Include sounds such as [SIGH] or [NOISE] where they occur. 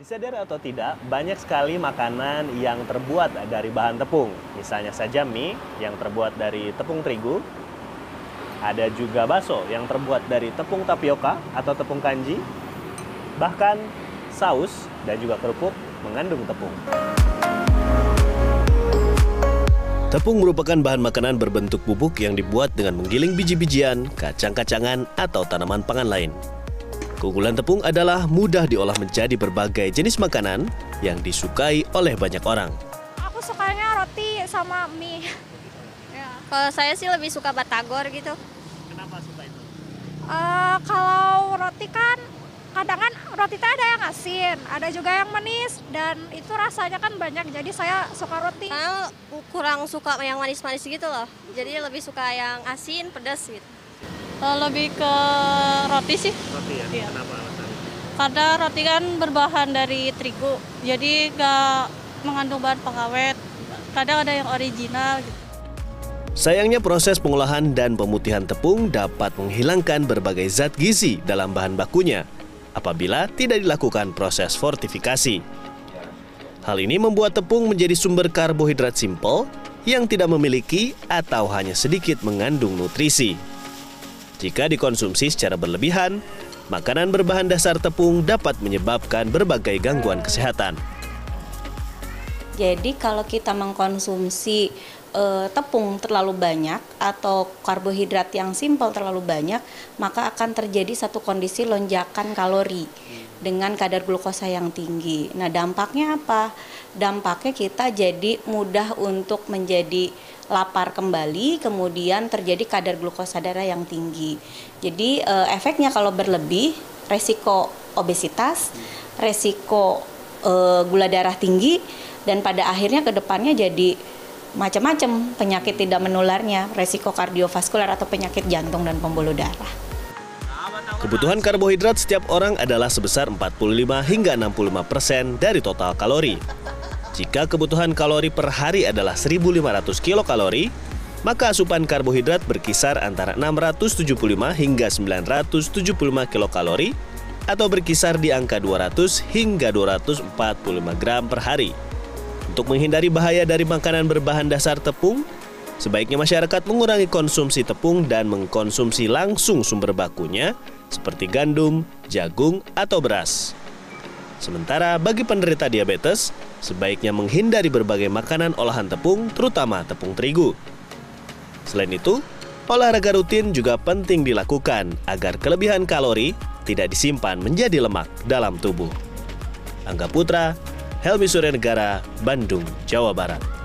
Disadari atau tidak, banyak sekali makanan yang terbuat dari bahan tepung. Misalnya saja mie yang terbuat dari tepung terigu. Ada juga bakso yang terbuat dari tepung tapioka atau tepung kanji. Bahkan saus dan juga kerupuk mengandung tepung. Tepung merupakan bahan makanan berbentuk bubuk yang dibuat dengan menggiling biji-bijian, kacang-kacangan, atau tanaman pangan lain. Keunggulan tepung adalah mudah diolah menjadi berbagai jenis makanan yang disukai oleh banyak orang. Aku sukanya roti sama mie. [LAUGHS] Ya, kalau saya sih lebih suka batagor gitu. Kenapa suka itu? Eh, kalau roti kan kadang kan roti itu ada yang asin, ada juga yang manis dan itu rasanya kan banyak. Jadi saya suka roti. Karena kurang suka yang manis-manis gitu loh. Jadi lebih suka yang asin, pedas gitu. Eh, lebih ke roti sih Roti ya? Iya. Kenapa alasannya? karena roti kan berbahan dari terigu jadi nggak mengandung bahan pengawet kadang ada yang original gitu. Sayangnya proses pengolahan dan pemutihan tepung dapat menghilangkan berbagai zat gizi dalam bahan bakunya apabila tidak dilakukan proses fortifikasi. Hal ini membuat tepung menjadi sumber karbohidrat simpel yang tidak memiliki atau hanya sedikit mengandung nutrisi. Jika dikonsumsi secara berlebihan, makanan berbahan dasar tepung dapat menyebabkan berbagai gangguan kesehatan. Jadi kalau kita mengkonsumsi eh, tepung terlalu banyak atau karbohidrat yang simpel terlalu banyak, maka akan terjadi satu kondisi lonjakan kalori dengan kadar glukosa yang tinggi. Nah, dampaknya apa? Dampaknya kita jadi mudah untuk menjadi lapar kembali, kemudian terjadi kadar glukosa darah yang tinggi. Jadi eh, efeknya kalau berlebih, resiko obesitas, resiko eh, gula darah tinggi, dan pada akhirnya ke depannya jadi macam-macam penyakit tidak menularnya, resiko kardiovaskular atau penyakit jantung dan pembuluh darah. Kebutuhan karbohidrat setiap orang adalah sebesar 45 hingga 65 persen dari total kalori. Jika kebutuhan kalori per hari adalah 1.500 kilokalori, maka asupan karbohidrat berkisar antara 675 hingga 975 kilokalori atau berkisar di angka 200 hingga 245 gram per hari. Untuk menghindari bahaya dari makanan berbahan dasar tepung, sebaiknya masyarakat mengurangi konsumsi tepung dan mengkonsumsi langsung sumber bakunya seperti gandum, jagung, atau beras. Sementara bagi penderita diabetes, sebaiknya menghindari berbagai makanan olahan tepung, terutama tepung terigu. Selain itu, olahraga rutin juga penting dilakukan agar kelebihan kalori tidak disimpan menjadi lemak dalam tubuh. Angga Putra, Helmi Suryanegara, Bandung, Jawa Barat.